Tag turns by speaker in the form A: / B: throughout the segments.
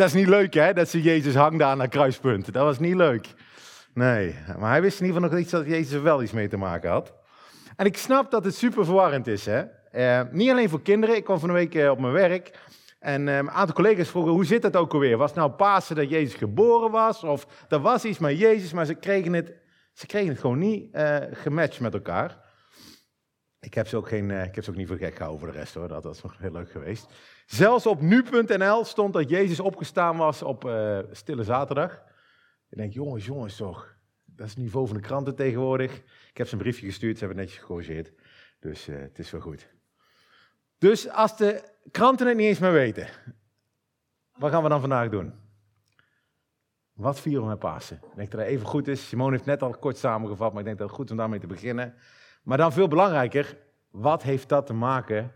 A: Dat is niet leuk, hè? Dat ze Jezus hangde aan een kruispunt. Dat was niet leuk. Nee, maar hij wist in ieder geval nog iets dat Jezus er wel iets mee te maken had. En ik snap dat het super verwarrend is, hè? Eh, niet alleen voor kinderen. Ik kwam van een week eh, op mijn werk. En eh, een aantal collega's vroegen, hoe zit dat ook alweer? Was het nou Pasen dat Jezus geboren was? Of er was iets met Jezus, maar ze kregen het, ze kregen het gewoon niet uh, gematcht met elkaar. Ik heb, ze ook geen, ik heb ze ook niet voor gek gehouden voor de rest hoor, dat was nog heel leuk geweest. Zelfs op nu.nl stond dat Jezus opgestaan was op uh, Stille Zaterdag. Ik denk, jongens, jongens toch, dat is het niveau van de kranten tegenwoordig. Ik heb ze een briefje gestuurd, ze hebben netjes gecorrigeerd. Dus uh, het is wel goed. Dus als de kranten het niet eens meer weten, wat gaan we dan vandaag doen? Wat vieren we met Pasen? Ik denk dat het even goed is. Simone heeft net al kort samengevat, maar ik denk dat het goed is om daarmee te beginnen. Maar dan veel belangrijker, wat heeft dat te maken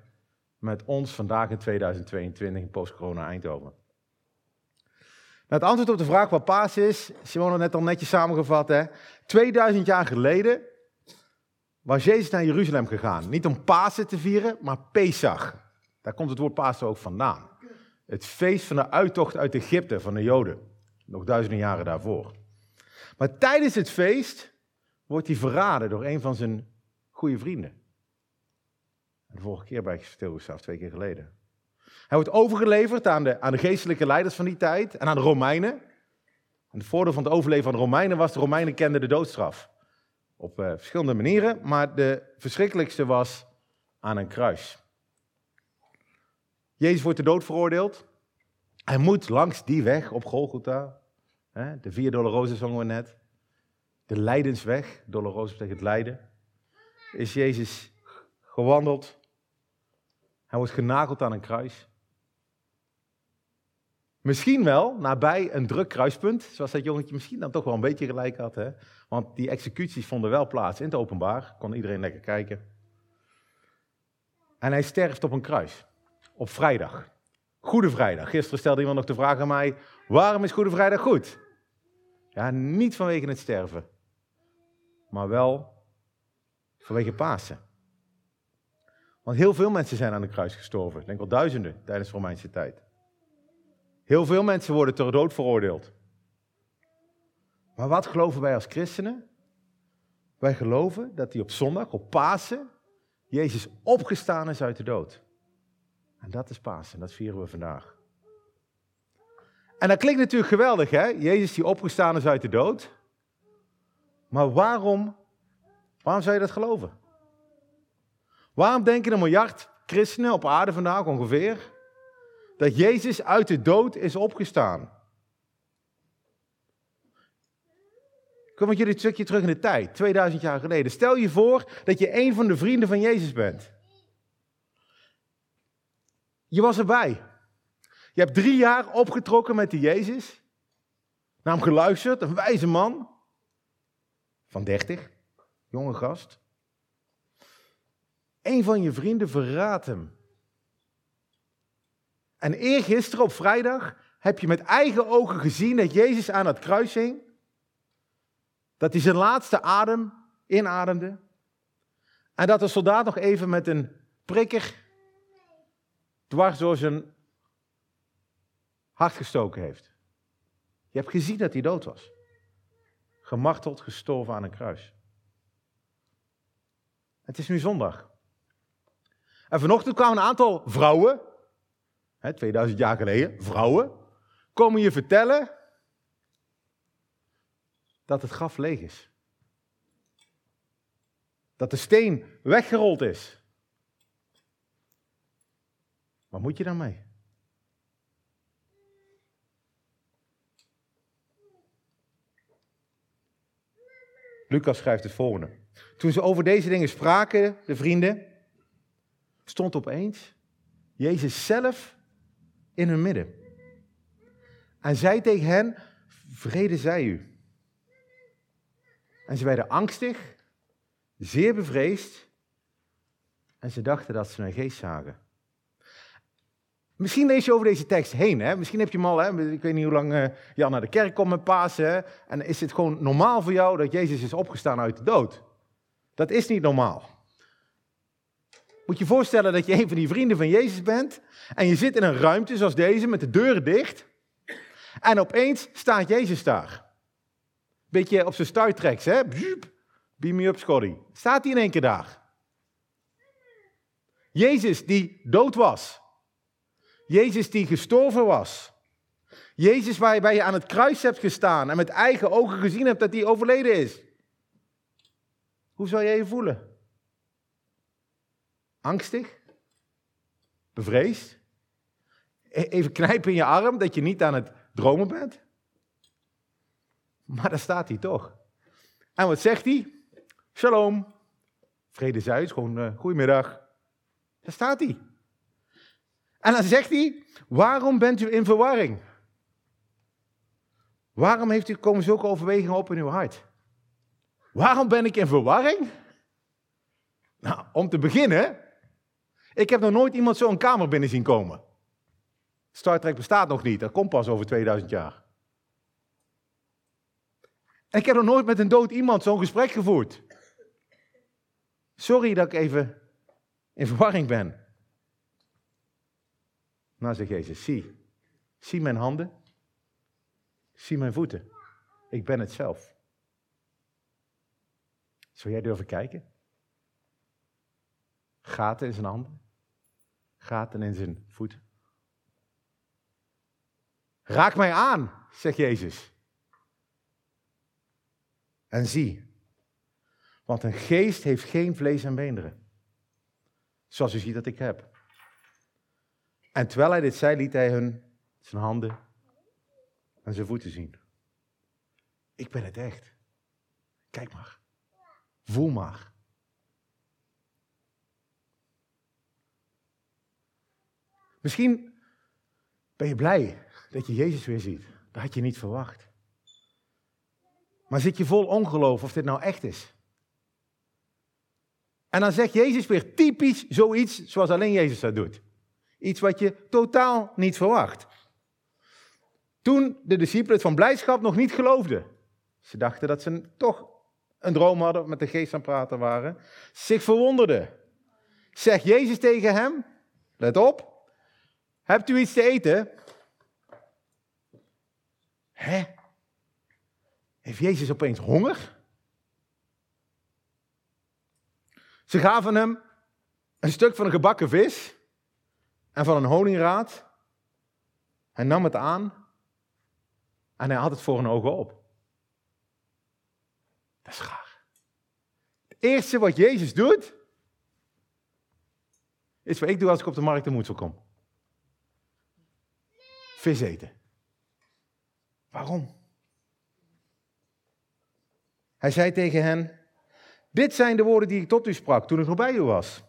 A: met ons vandaag in 2022 in post-corona Eindhoven? Nou, het antwoord op de vraag wat Pasen is, Simone had net al netjes samengevat. Hè? 2000 jaar geleden was Jezus naar Jeruzalem gegaan. Niet om Pasen te vieren, maar Pesach. Daar komt het woord Pasen ook vandaan. Het feest van de uittocht uit Egypte van de Joden. Nog duizenden jaren daarvoor. Maar tijdens het feest wordt hij verraden door een van zijn goede vrienden. De vorige keer bij stilgestaan, twee keer geleden. Hij wordt overgeleverd aan de, aan de geestelijke leiders van die tijd en aan de Romeinen. En het voordeel van het overleven van de Romeinen was, de Romeinen kenden de doodstraf. Op uh, verschillende manieren, maar de verschrikkelijkste was aan een kruis. Jezus wordt ter dood veroordeeld. Hij moet langs die weg op Golgotha. Hè, de vier Dolorosa zongen we net. De Lijdensweg, Dolorosa betekent lijden. Is Jezus gewandeld. Hij wordt genageld aan een kruis. Misschien wel nabij een druk kruispunt, zoals dat jongetje misschien dan toch wel een beetje gelijk had. Hè? Want die executies vonden wel plaats in het openbaar, kon iedereen lekker kijken. En hij sterft op een kruis, op vrijdag. Goede Vrijdag. Gisteren stelde iemand nog de vraag aan mij, waarom is Goede Vrijdag goed? Ja, niet vanwege het sterven, maar wel vanwege Pasen. Want heel veel mensen zijn aan de kruis gestorven. Denk wel duizenden tijdens de Romeinse tijd. Heel veel mensen worden ter dood veroordeeld. Maar wat geloven wij als christenen? Wij geloven dat hij op zondag, op Pasen, Jezus opgestaan is uit de dood. En dat is Pasen, dat vieren we vandaag. En dat klinkt natuurlijk geweldig, hè? Jezus die opgestaan is uit de dood. Maar waarom, waarom zou je dat geloven? Waarom denken een miljard christenen op aarde vandaag ongeveer dat Jezus uit de dood is opgestaan. Kom met jullie een stukje terug in de tijd, 2000 jaar geleden. Stel je voor dat je een van de vrienden van Jezus bent. Je was erbij. Je hebt drie jaar opgetrokken met die Jezus. Naar hem geluisterd, een wijze man. Van 30, jonge gast. Een van je vrienden verraadt hem. En eergisteren op vrijdag heb je met eigen ogen gezien dat Jezus aan het kruis hing. Dat hij zijn laatste adem inademde. En dat de soldaat nog even met een prikker dwars door zijn hart gestoken heeft. Je hebt gezien dat hij dood was. Gemarteld, gestorven aan een kruis. Het is nu zondag. En vanochtend kwamen een aantal vrouwen 2000 jaar geleden, vrouwen, komen je vertellen dat het graf leeg is. Dat de steen weggerold is. Wat moet je daarmee? Lucas schrijft het volgende. Toen ze over deze dingen spraken, de vrienden, stond opeens Jezus zelf in hun midden. En zei tegen hen, vrede zij u. En ze werden angstig, zeer bevreesd en ze dachten dat ze een geest zagen. Misschien lees je over deze tekst heen. Hè? Misschien heb je hem al, hè? ik weet niet hoe lang je al naar de kerk komt met Pasen. En is het gewoon normaal voor jou dat Jezus is opgestaan uit de dood? Dat is niet normaal. Moet je voorstellen dat je een van die vrienden van Jezus bent en je zit in een ruimte zoals deze met de deuren dicht. En opeens staat Jezus daar. Beetje op zijn Star Treks, hè? Beam me up, Scotty. Staat hij in één keer daar. Jezus die dood was. Jezus die gestorven was. Jezus waarbij je aan het kruis hebt gestaan en met eigen ogen gezien hebt dat hij overleden is. Hoe zou jij je voelen? Angstig? Bevreesd? E-, even knijpen in je arm dat je niet aan het dromen bent? Maar daar staat hij toch. En wat zegt hij? Shalom. Vrede Zuid, gewoon uh, goedemiddag. Daar staat hij. En dan zegt hij, waarom bent u in verwarring? Waarom heeft u komen zulke overwegingen op in uw hart? Waarom ben ik in verwarring? Nou, om te beginnen, ik heb nog nooit iemand zo een kamer binnen zien komen. Star Trek bestaat nog niet, dat komt pas over 2000 jaar. Ik heb nog nooit met een dood iemand zo'n gesprek gevoerd. Sorry dat ik even in verwarring ben. Nou, zegt Jezus, zie. Zie mijn handen. Zie mijn voeten. Ik ben het zelf. Zou jij durven kijken? Gaten in zijn handen. Gaten in zijn voeten. Raak mij aan, zegt Jezus. En zie, want een geest heeft geen vlees en beenderen. Zoals u ziet dat ik heb. En terwijl hij dit zei, liet hij hun zijn handen en zijn voeten zien. Ik ben het echt. Kijk maar. Voel maar. Misschien ben je blij dat je Jezus weer ziet. Dat had je niet verwacht. Maar zit je vol ongeloof of dit nou echt is? En dan zegt Jezus weer typisch zoiets zoals alleen Jezus dat doet. Iets wat je totaal niet verwacht. Toen de discipelen het van blijdschap nog niet geloofden. Ze dachten dat ze toch een droom hadden, met de geest aan het praten waren. Zich verwonderden. Zegt Jezus tegen hem, let op, hebt u iets te eten? Hè? Heeft Jezus opeens honger? Ze gaven hem een stuk van een gebakken vis en van een honingraad. Hij nam het aan en hij had het voor een ogen op. Dat is gaar. Het eerste wat Jezus doet, is wat ik doe als ik op de markt de moedsel kom. Vis eten. Waarom? Hij zei tegen hen: Dit zijn de woorden die ik tot u sprak toen ik nog bij u was.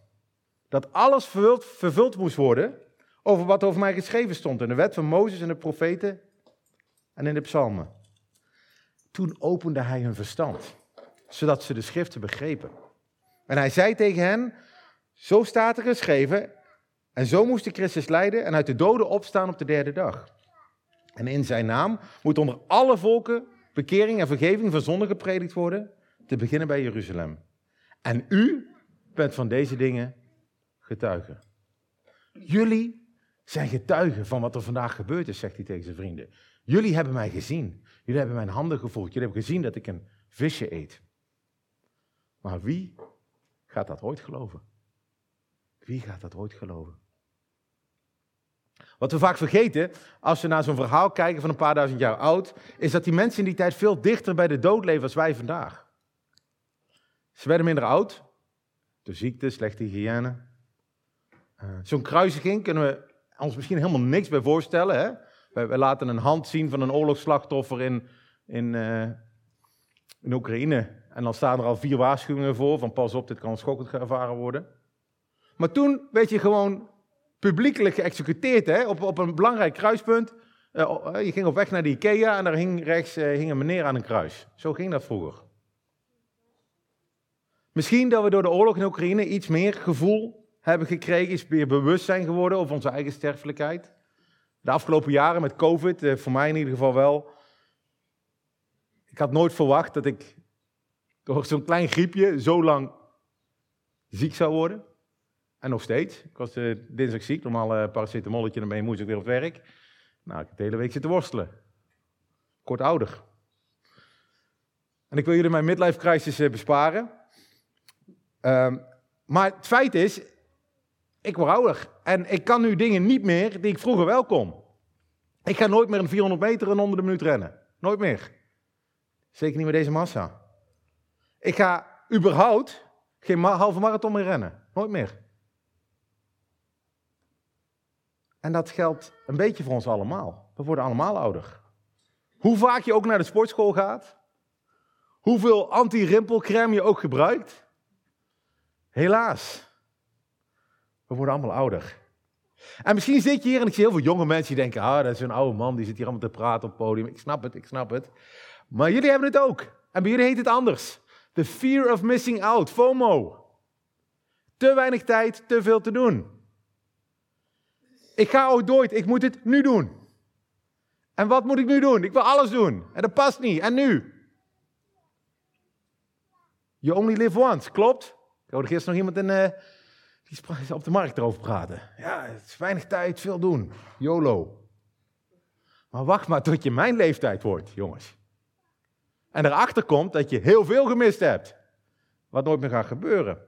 A: Dat alles vervuld, vervuld moest worden over wat over mij geschreven stond in de wet van Mozes en de profeten en in de psalmen. Toen opende hij hun verstand, zodat ze de schriften begrepen. En hij zei tegen hen, zo staat er geschreven, en zo moest de Christus lijden en uit de doden opstaan op de derde dag. En in zijn naam moet onder alle volken bekering en vergeving van zonde gepredikt worden, te beginnen bij Jeruzalem. En u bent van deze dingen getuigen. Jullie zijn getuigen van wat er vandaag gebeurd is, zegt hij tegen zijn vrienden. Jullie hebben mij gezien. Jullie hebben mijn handen gevoeld. Jullie hebben gezien dat ik een visje eet. Maar wie gaat dat ooit geloven? Wie gaat dat ooit geloven? Wat we vaak vergeten, als we naar zo'n verhaal kijken van een paar duizend jaar oud, is dat die mensen in die tijd veel dichter bij de dood leven als wij vandaag. Ze werden minder oud, de ziekte, slechte hygiëne. Uh, zo'n kruisiging kunnen we ons misschien helemaal niks bij voorstellen. Hè? We, laten een hand zien van een oorlogsslachtoffer in, in, uh, in Oekraïne. En dan staan er al vier waarschuwingen voor van pas op, dit kan schokkend ervaren worden. Maar toen werd je gewoon publiekelijk geëxecuteerd hè, op, op een belangrijk kruispunt. Uh, je ging op weg naar de Ikea en daar hing rechts uh, hing een meneer aan een kruis. Zo ging dat vroeger. Misschien dat we door de oorlog in Oekraïne iets meer gevoel hebben gekregen, iets meer bewustzijn geworden over onze eigen sterfelijkheid. De afgelopen jaren met COVID, voor mij in ieder geval wel. Ik had nooit verwacht dat ik door zo'n klein griepje zo lang ziek zou worden. En nog steeds. Ik was uh, dinsdag ziek, normaal uh, paracetamolletje, dan ben je moeilijk weer op werk. Nou, ik heb de hele week zitten worstelen. kort ouder. En ik wil jullie mijn midlife crisis eh, besparen. Ehm, maar het feit is, ik word ouder. En ik kan nu dingen niet meer die ik vroeger wel kon. Ik ga nooit meer een 400 meter en onder de minuut rennen. Nooit meer. Zeker niet met deze massa. Ik ga überhaupt geen halve marathon meer rennen. Nooit meer. En dat geldt een beetje voor ons allemaal. We worden allemaal ouder. Hoe vaak je ook naar de sportschool gaat, hoeveel anti-rimpelcrème je ook gebruikt, helaas, we worden allemaal ouder. En misschien zit je hier en ik zie heel veel jonge mensen die denken, ah, dat is een oude man, die zit hier allemaal te praten op het podium. Ik snap het, ik snap het. Maar jullie hebben het ook. En bij jullie heet het anders. The fear of missing out, FOMO. Te weinig tijd, te veel te doen. Ik ga ooit nooit, ik moet het nu doen. En wat moet ik nu doen? Ik wil alles doen. En dat past niet. En nu? You only live once, klopt? Ik hoorde gisteren nog iemand uh, die op de markt erover praten. Ja, het is weinig tijd, veel doen. YOLO. Maar wacht maar tot je mijn leeftijd wordt, jongens. En erachter komt dat je heel veel gemist hebt. Wat nooit meer gaat gebeuren.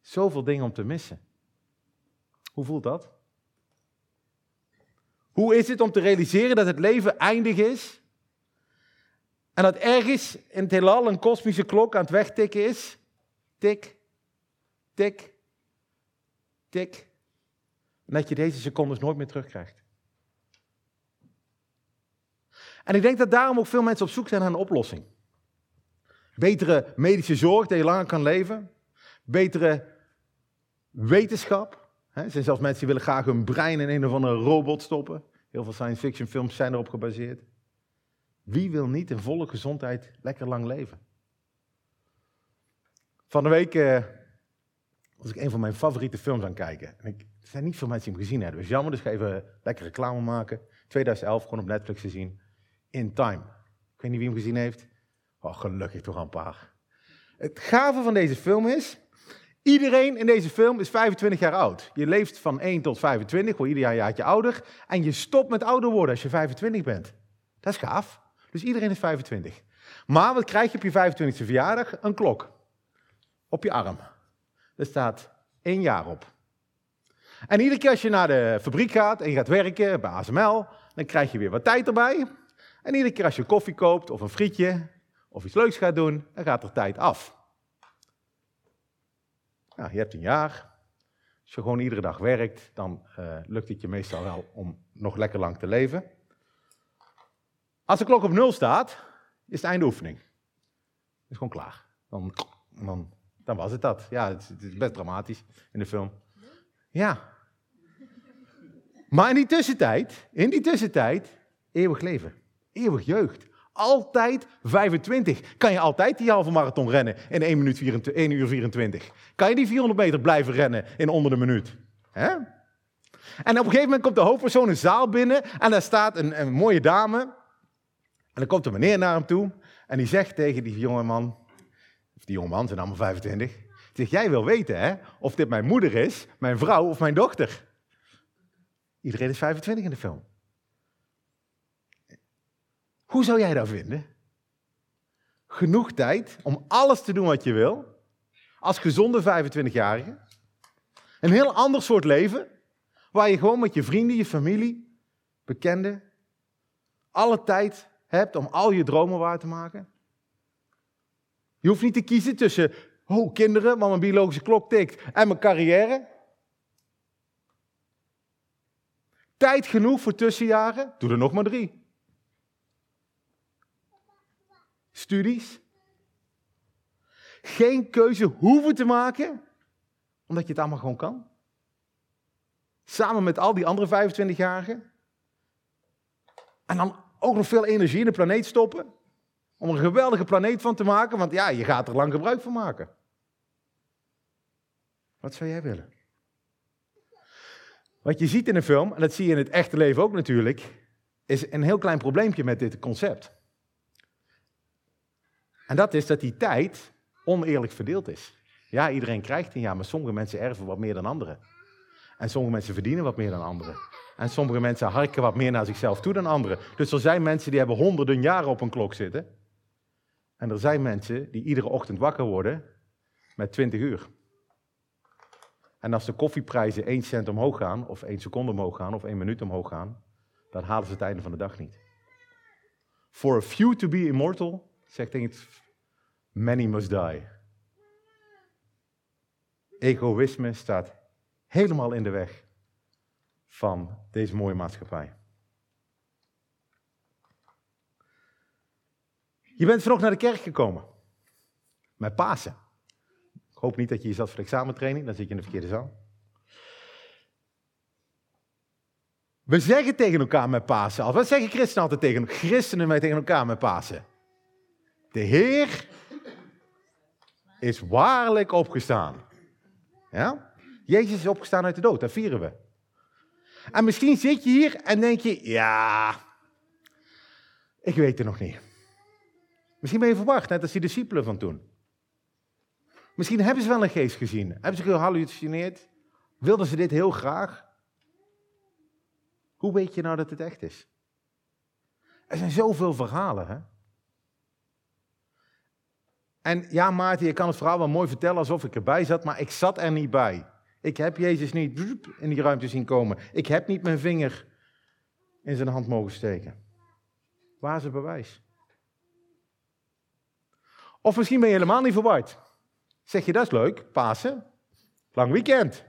A: Zoveel dingen om te missen. Hoe voelt dat? Hoe is het om te realiseren dat het leven eindig is? En dat ergens in het heelal een kosmische klok aan het wegtikken is? Tik, tik, tik. En dat je deze secondes nooit meer terugkrijgt. En ik denk dat daarom ook veel mensen op zoek zijn naar een oplossing. Betere medische zorg, dat je langer kan leven. Betere wetenschap. Er zijn zelfs mensen die willen graag hun brein in een of andere robot stoppen. Heel veel science fiction films zijn erop gebaseerd. Wie wil niet in volle gezondheid lekker lang leven? Van de week uh, was ik een van mijn favoriete films aan het kijken. En ik, er zijn niet veel mensen die hem gezien hebben. Dus jammer, dus ga even lekker reclame maken. 2011, gewoon op Netflix gezien. In Time. Ik weet niet wie hem gezien heeft. Oh, gelukkig toch een paar. Het gave van deze film is, Iedereen in deze film is 25 jaar oud. Je leeft van 1 tot 25, word ieder jaar een jaartje ouder. En je stopt met ouder worden als je 25 bent. Dat is gaaf. Dus iedereen is 25. Maar wat krijg je op je 25e verjaardag? Een klok. Op je arm. Er staat één jaar op. En iedere keer als je naar de fabriek gaat en je gaat werken bij ASML, dan krijg je weer wat tijd erbij. En iedere keer als je koffie koopt of een frietje of iets leuks gaat doen, dan gaat er tijd af. Nou, je hebt een jaar. Als je gewoon iedere dag werkt, dan uh, lukt het je meestal wel om nog lekker lang te leven. Als de klok op nul staat, is het einde oefening. Is gewoon klaar. Dan, dan, dan was het dat. Ja, het, het is best dramatisch in de film. Ja. Maar in die tussentijd, in die tussentijd, eeuwig leven. Eeuwig jeugd. Altijd 25. Kan je altijd die halve marathon rennen in 1, minuut 24, 1 uur 24? Kan je die 400 meter blijven rennen in onder de minuut? En op een gegeven moment komt de hoofdpersoon een zaal binnen en daar staat een, een mooie dame. En dan komt een meneer naar hem toe en die zegt tegen die jonge man, die jonge man, zijn allemaal 25, zegt, jij wil weten hè, of dit mijn moeder is, mijn vrouw of mijn dochter. Iedereen is 25 in de film. Hoe zou jij dat vinden? Genoeg tijd om alles te doen wat je wil, als gezonde 25-jarige. Een heel ander soort leven, waar je gewoon met je vrienden, je familie, bekenden, alle tijd hebt om al je dromen waar te maken. Je hoeft niet te kiezen tussen, oh kinderen, want mijn biologische klok tikt, en mijn carrière. Tijd genoeg voor tussenjaren, doe er nog maar drie. Studies. Geen keuze hoeven te maken, omdat je het allemaal gewoon kan. Samen met al die andere 25-jarigen. En dan ook nog veel energie in de planeet stoppen. Om er een geweldige planeet van te maken, want ja, je gaat er lang gebruik van maken. Wat zou jij willen? Wat je ziet in een film, en dat zie je in het echte leven ook natuurlijk, is een heel klein probleempje met dit concept. En dat is dat die tijd oneerlijk verdeeld is. Ja, iedereen krijgt een jaar, maar sommige mensen erven wat meer dan anderen. En sommige mensen verdienen wat meer dan anderen. En sommige mensen harken wat meer naar zichzelf toe dan anderen. Dus er zijn mensen die hebben honderden jaren op een klok zitten. En er zijn mensen die iedere ochtend wakker worden met 20 uur. En als de koffieprijzen 1 cent omhoog gaan, of 1 seconde omhoog gaan, of 1 minuut omhoog gaan, dan halen ze het einde van de dag niet. For a few to be immortal, zegt het, many must die. Egoïsme staat helemaal in de weg van deze mooie maatschappij. Je bent vanochtend naar de kerk gekomen. Met Pasen. Ik hoop niet dat je hier zat voor de examentraining, dan zit je in de verkeerde zaal. We zeggen tegen elkaar met Pasen al. Wat zeggen christenen altijd tegen Christenen wij tegen elkaar met Pasen? De Heer is waarlijk opgestaan. Ja? Jezus is opgestaan uit de dood, dat vieren we. En misschien zit je hier en denk je, ja, ik weet het nog niet. Misschien ben je verwacht, net als die discipelen van toen. Misschien hebben ze wel een geest gezien. Hebben ze gehallucineerd? Wilden ze dit heel graag? Hoe weet je nou dat het echt is? Er zijn zoveel verhalen, hè? En ja, Maarten, je kan het verhaal wel mooi vertellen alsof ik erbij zat, maar ik zat er niet bij. Ik heb Jezus niet in die ruimte zien komen. Ik heb niet mijn vinger in zijn hand mogen steken. Waar is het bewijs? Of misschien ben je helemaal niet verward. Zeg je, dat is leuk, Pasen. Lang weekend.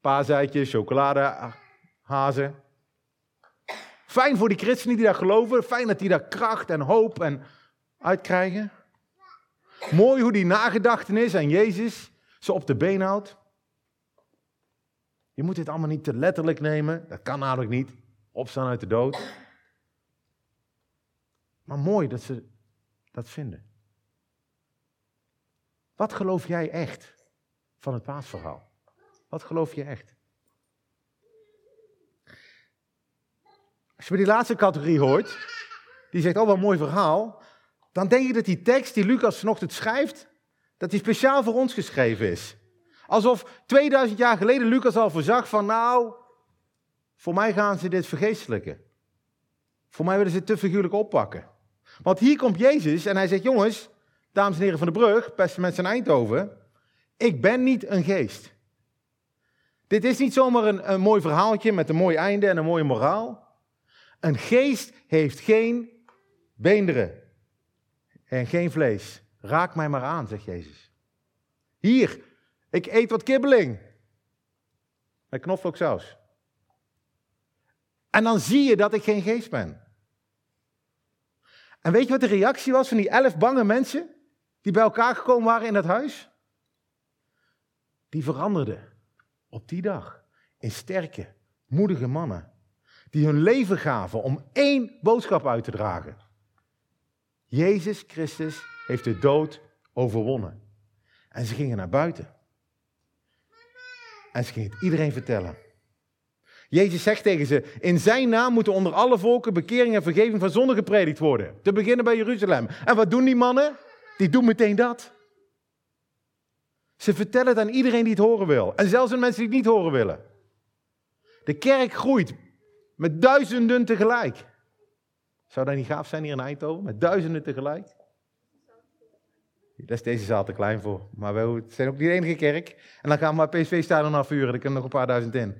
A: Paaseitjes, chocolade, hazen. Fijn voor die christenen die daar geloven. Fijn dat die daar kracht en hoop en uitkrijgen. Mooi hoe die nagedachtenis aan Jezus ze op de been houdt. Je moet dit allemaal niet te letterlijk nemen. Dat kan namelijk niet. Opstaan uit de dood. Maar mooi dat ze dat vinden. Wat geloof jij echt van het paasverhaal? Wat geloof je echt? Als je bij die laatste categorie hoort, die zegt, oh wat een mooi verhaal, dan denk je dat die tekst die Lucas vanochtend schrijft, dat die speciaal voor ons geschreven is. Alsof 2000 jaar geleden Lucas al voorzag van, nou, voor mij gaan ze dit vergeestelijken. Voor mij willen ze het te figuurlijk oppakken. Want hier komt Jezus en hij zegt, jongens, dames en heren van de brug, beste mensen in Eindhoven, ik ben niet een geest. Dit is niet zomaar een, een mooi verhaaltje met een mooi einde en een mooie moraal. Een geest heeft geen beenderen en geen vlees. Raak mij maar aan, zegt Jezus. Hier, ik eet wat kibbeling. Met knoflooksaus. En dan zie je dat ik geen geest ben. En weet je wat de reactie was van die elf bange mensen die bij elkaar gekomen waren in het huis? Die veranderden op die dag in sterke, moedige mannen. Die hun leven gaven om één boodschap uit te dragen. Jezus Christus heeft de dood overwonnen. En ze gingen naar buiten. En ze gingen het iedereen vertellen. Jezus zegt tegen ze: In zijn naam moeten onder alle volken bekering en vergeving van zonde gepredikt worden. Te beginnen bij Jeruzalem. En wat doen die mannen? Die doen meteen dat. Ze vertellen het aan iedereen die het horen wil. En zelfs aan mensen die het niet horen willen. De kerk groeit met duizenden tegelijk. Zou dat niet gaaf zijn hier in Eindhoven? Met duizenden tegelijk? Daar is deze zaal te klein voor. Maar we zijn ook niet de enige kerk. En dan gaan we maar PSV-stadion afvuren. Er kunnen nog een paar duizend in.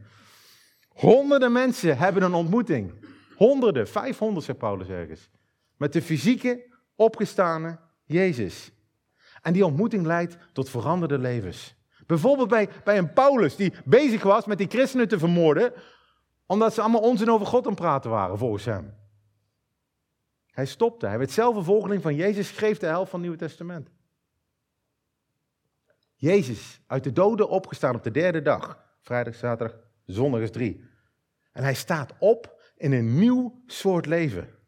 A: Honderden mensen hebben een ontmoeting. Honderden, 500 zegt Paulus ergens. Met de fysieke, opgestane Jezus. En die ontmoeting leidt tot veranderde levens. Bijvoorbeeld bij, bij een Paulus die bezig was met die christenen te vermoorden, omdat ze allemaal onzin over God aan praten waren, volgens hem. Hij stopte. Hij werd zelf een volgeling van Jezus, schreef de helft van het Nieuwe Testament. Jezus, uit de doden opgestaan op de derde dag. Vrijdag, zaterdag, zondag is drie. En hij staat op in een nieuw soort leven.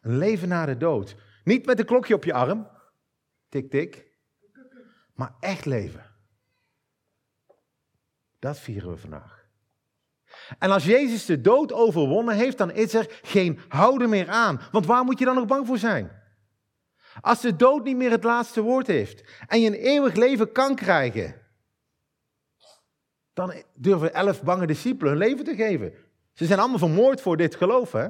A: Een leven na de dood. Niet met een klokje op je arm. Tik, tik. Maar echt leven. Dat vieren we vandaag. En als Jezus de dood overwonnen heeft, dan is er geen houden meer aan. Want waar moet je dan nog bang voor zijn? Als de dood niet meer het laatste woord heeft en je een eeuwig leven kan krijgen, dan durven elf bange discipelen hun leven te geven. Ze zijn allemaal vermoord voor dit geloof. Hè?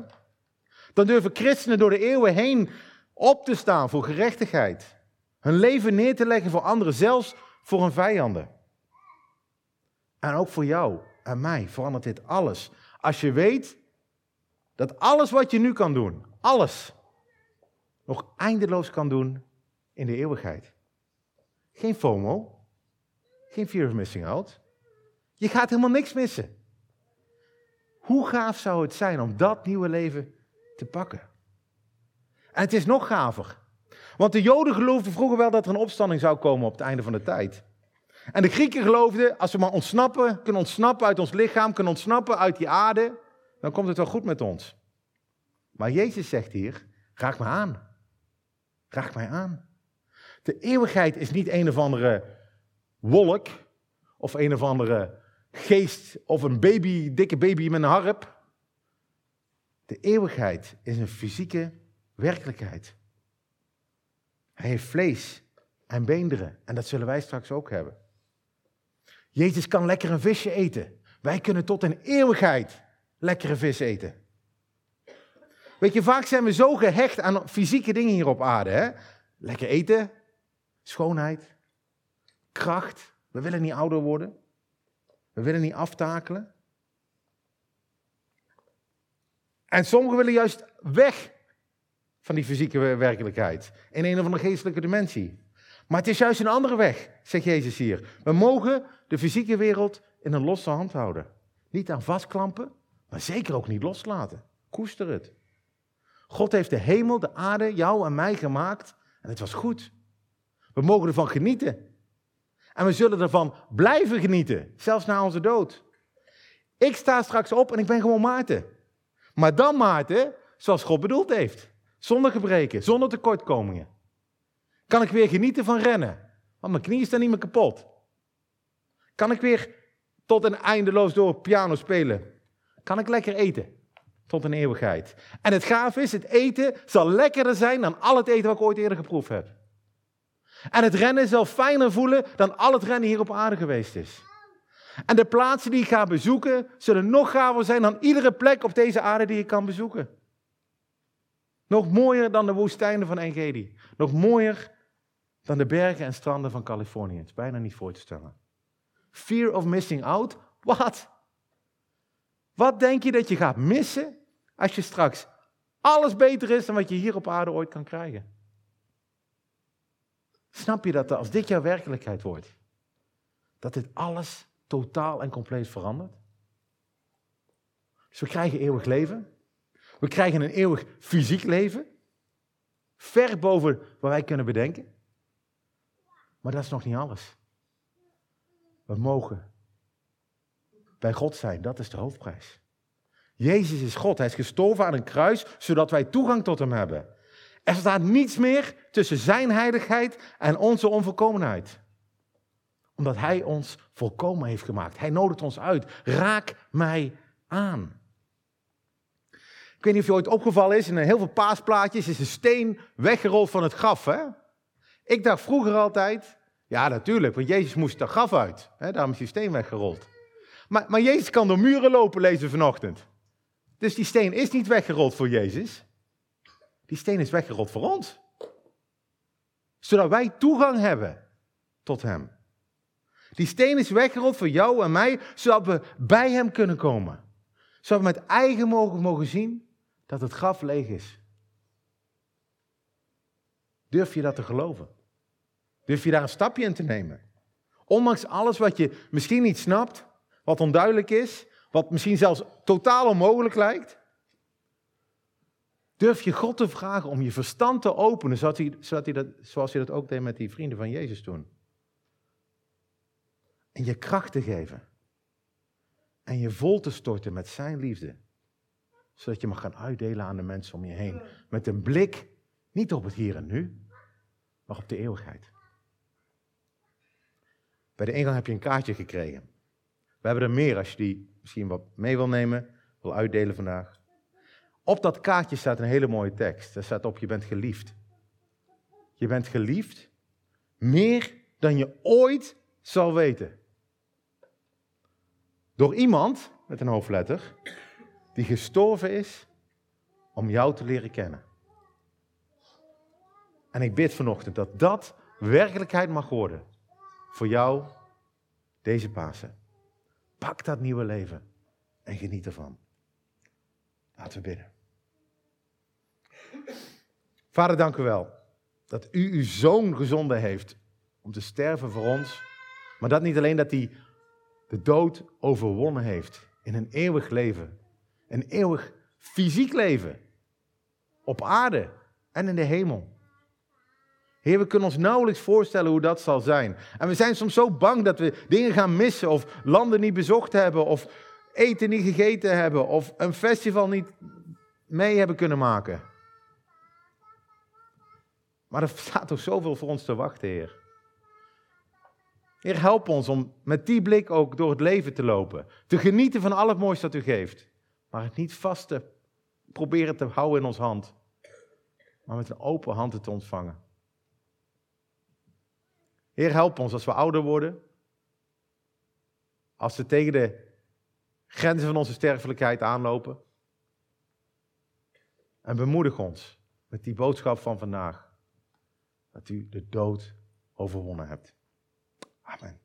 A: Dan durven christenen door de eeuwen heen op te staan voor gerechtigheid. Hun leven neer te leggen voor anderen, zelfs voor hun vijanden. En ook voor jou en mij verandert dit alles. Als je weet dat alles wat je nu kan doen, alles, nog eindeloos kan doen in de eeuwigheid. Geen FOMO, geen fear of missing out. Je gaat helemaal niks missen. Hoe gaaf zou het zijn om dat nieuwe leven te pakken? En het is nog gaver. Want de Joden geloofden vroeger wel dat er een opstanding zou komen op het einde van de tijd. En de Grieken geloofden, als we maar ontsnappen, kunnen ontsnappen uit ons lichaam, kunnen ontsnappen uit die aarde, dan komt het wel goed met ons. Maar Jezus zegt hier, raak me aan. Raak mij aan. De eeuwigheid is niet een of andere wolk, of een of andere geest, of een baby, dikke baby met een harp. De eeuwigheid is een fysieke werkelijkheid. Hij heeft vlees en beenderen. En dat zullen wij straks ook hebben. Jezus kan lekker een visje eten. Wij kunnen tot een eeuwigheid lekkere vis eten. Weet je, vaak zijn we zo gehecht aan fysieke dingen hier op aarde. Hè? Lekker eten, schoonheid, kracht. We willen niet ouder worden. We willen niet aftakelen. En sommigen willen juist weg van die fysieke werkelijkheid. In een of andere geestelijke dimensie. Maar het is juist een andere weg, zegt Jezus hier. We mogen de fysieke wereld in een losse hand houden. Niet aan vastklampen, maar zeker ook niet loslaten. Koester het. God heeft de hemel, de aarde, jou en mij gemaakt en het was goed. We mogen ervan genieten. En we zullen ervan blijven genieten, zelfs na onze dood. Ik sta straks op en ik ben gewoon Maarten. Maar dan Maarten, zoals God bedoeld heeft. Zonder gebreken, zonder tekortkomingen. Kan ik weer genieten van rennen, want mijn knie is dan niet meer kapot. Kan ik weer tot een eindeloos door piano spelen. Kan ik lekker eten, tot een eeuwigheid. En het gaaf is, het eten zal lekkerder zijn dan al het eten wat ik ooit eerder geproefd heb. En het rennen zal fijner voelen dan al het rennen hier op aarde geweest is. En de plaatsen die ik ga bezoeken, zullen nog gaver zijn dan iedere plek op deze aarde die ik kan bezoeken. Nog mooier dan de woestijnen van Engedi. Nog mooier dan de bergen en stranden van Californië. Het is bijna niet voor te stellen. Fear of missing out? Wat? Wat denk je dat je gaat missen als je straks alles beter is dan wat je hier op aarde ooit kan krijgen? Snap je dat als dit jouw werkelijkheid wordt, dat dit alles totaal en compleet verandert? Dus we krijgen eeuwig leven. We krijgen een eeuwig fysiek leven. Ver boven wat wij kunnen bedenken. Maar dat is nog niet alles. We mogen bij God zijn, dat is de hoofdprijs. Jezus is God, hij is gestorven aan een kruis, zodat wij toegang tot hem hebben. Er staat niets meer tussen zijn heiligheid en onze onvolkomenheid. Omdat hij ons volkomen heeft gemaakt. Hij nodigt ons uit. Raak mij aan. Ik weet niet of je ooit opgevallen is, in heel veel paasplaatjes is een steen weggerold van het graf. Hè? Ik dacht vroeger altijd, ja natuurlijk, want Jezus moest de graf uit. Hè? Daarom is die steen weggerold. Maar, maar Jezus kan door muren lopen, lezen vanochtend. Dus die steen is niet weggerold voor Jezus. Die steen is weggerold voor ons. Zodat wij toegang hebben tot Hem. Die steen is weggerold voor jou en mij, zodat we bij Hem kunnen komen. Zodat we met eigen mogen mogen zien dat het graf leeg is. Durf je dat te geloven? Durf je daar een stapje in te nemen? Ondanks alles wat je misschien niet snapt, wat onduidelijk is, wat misschien zelfs totaal onmogelijk lijkt. Durf je God te vragen om je verstand te openen, zodat hij, zodat hij dat, zoals hij dat ook deed met die vrienden van Jezus toen. En je kracht te geven. En je vol te storten met zijn liefde zodat je mag gaan uitdelen aan de mensen om je heen. Met een blik niet op het hier en nu, maar op de eeuwigheid. Bij de ingang heb je een kaartje gekregen. We hebben er meer als je die misschien wat mee wil nemen, wil uitdelen vandaag. Op dat kaartje staat een hele mooie tekst. Daar staat op, je bent geliefd. Je bent geliefd meer dan je ooit zal weten. Door iemand, met een hoofdletter, die gestorven is om jou te leren kennen. En ik bid vanochtend dat dat werkelijkheid mag worden voor jou deze Pasen. Pak dat nieuwe leven en geniet ervan. Laten we bidden. Vader, dank u wel dat u uw zoon gezonden heeft om te sterven voor ons. Maar dat niet alleen dat hij de dood overwonnen heeft in een eeuwig leven. Een eeuwig fysiek leven. Op aarde en in de hemel. Heer, we kunnen ons nauwelijks voorstellen hoe dat zal zijn. En we zijn soms zo bang dat we dingen gaan missen, of landen niet bezocht hebben, of eten niet gegeten hebben, of een festival niet mee hebben kunnen maken. Maar er staat toch zoveel voor ons te wachten, Heer. Heer, help ons om met die blik ook door het leven te lopen. Te genieten van al het moois dat u geeft. Maar het niet vast te proberen te houden in ons hand. Maar met een open hand het te ontvangen. Heer, help ons als we ouder worden. Als we tegen de grenzen van onze sterfelijkheid aanlopen. En bemoedig ons met die boodschap van vandaag. Dat u de dood overwonnen hebt. Amen.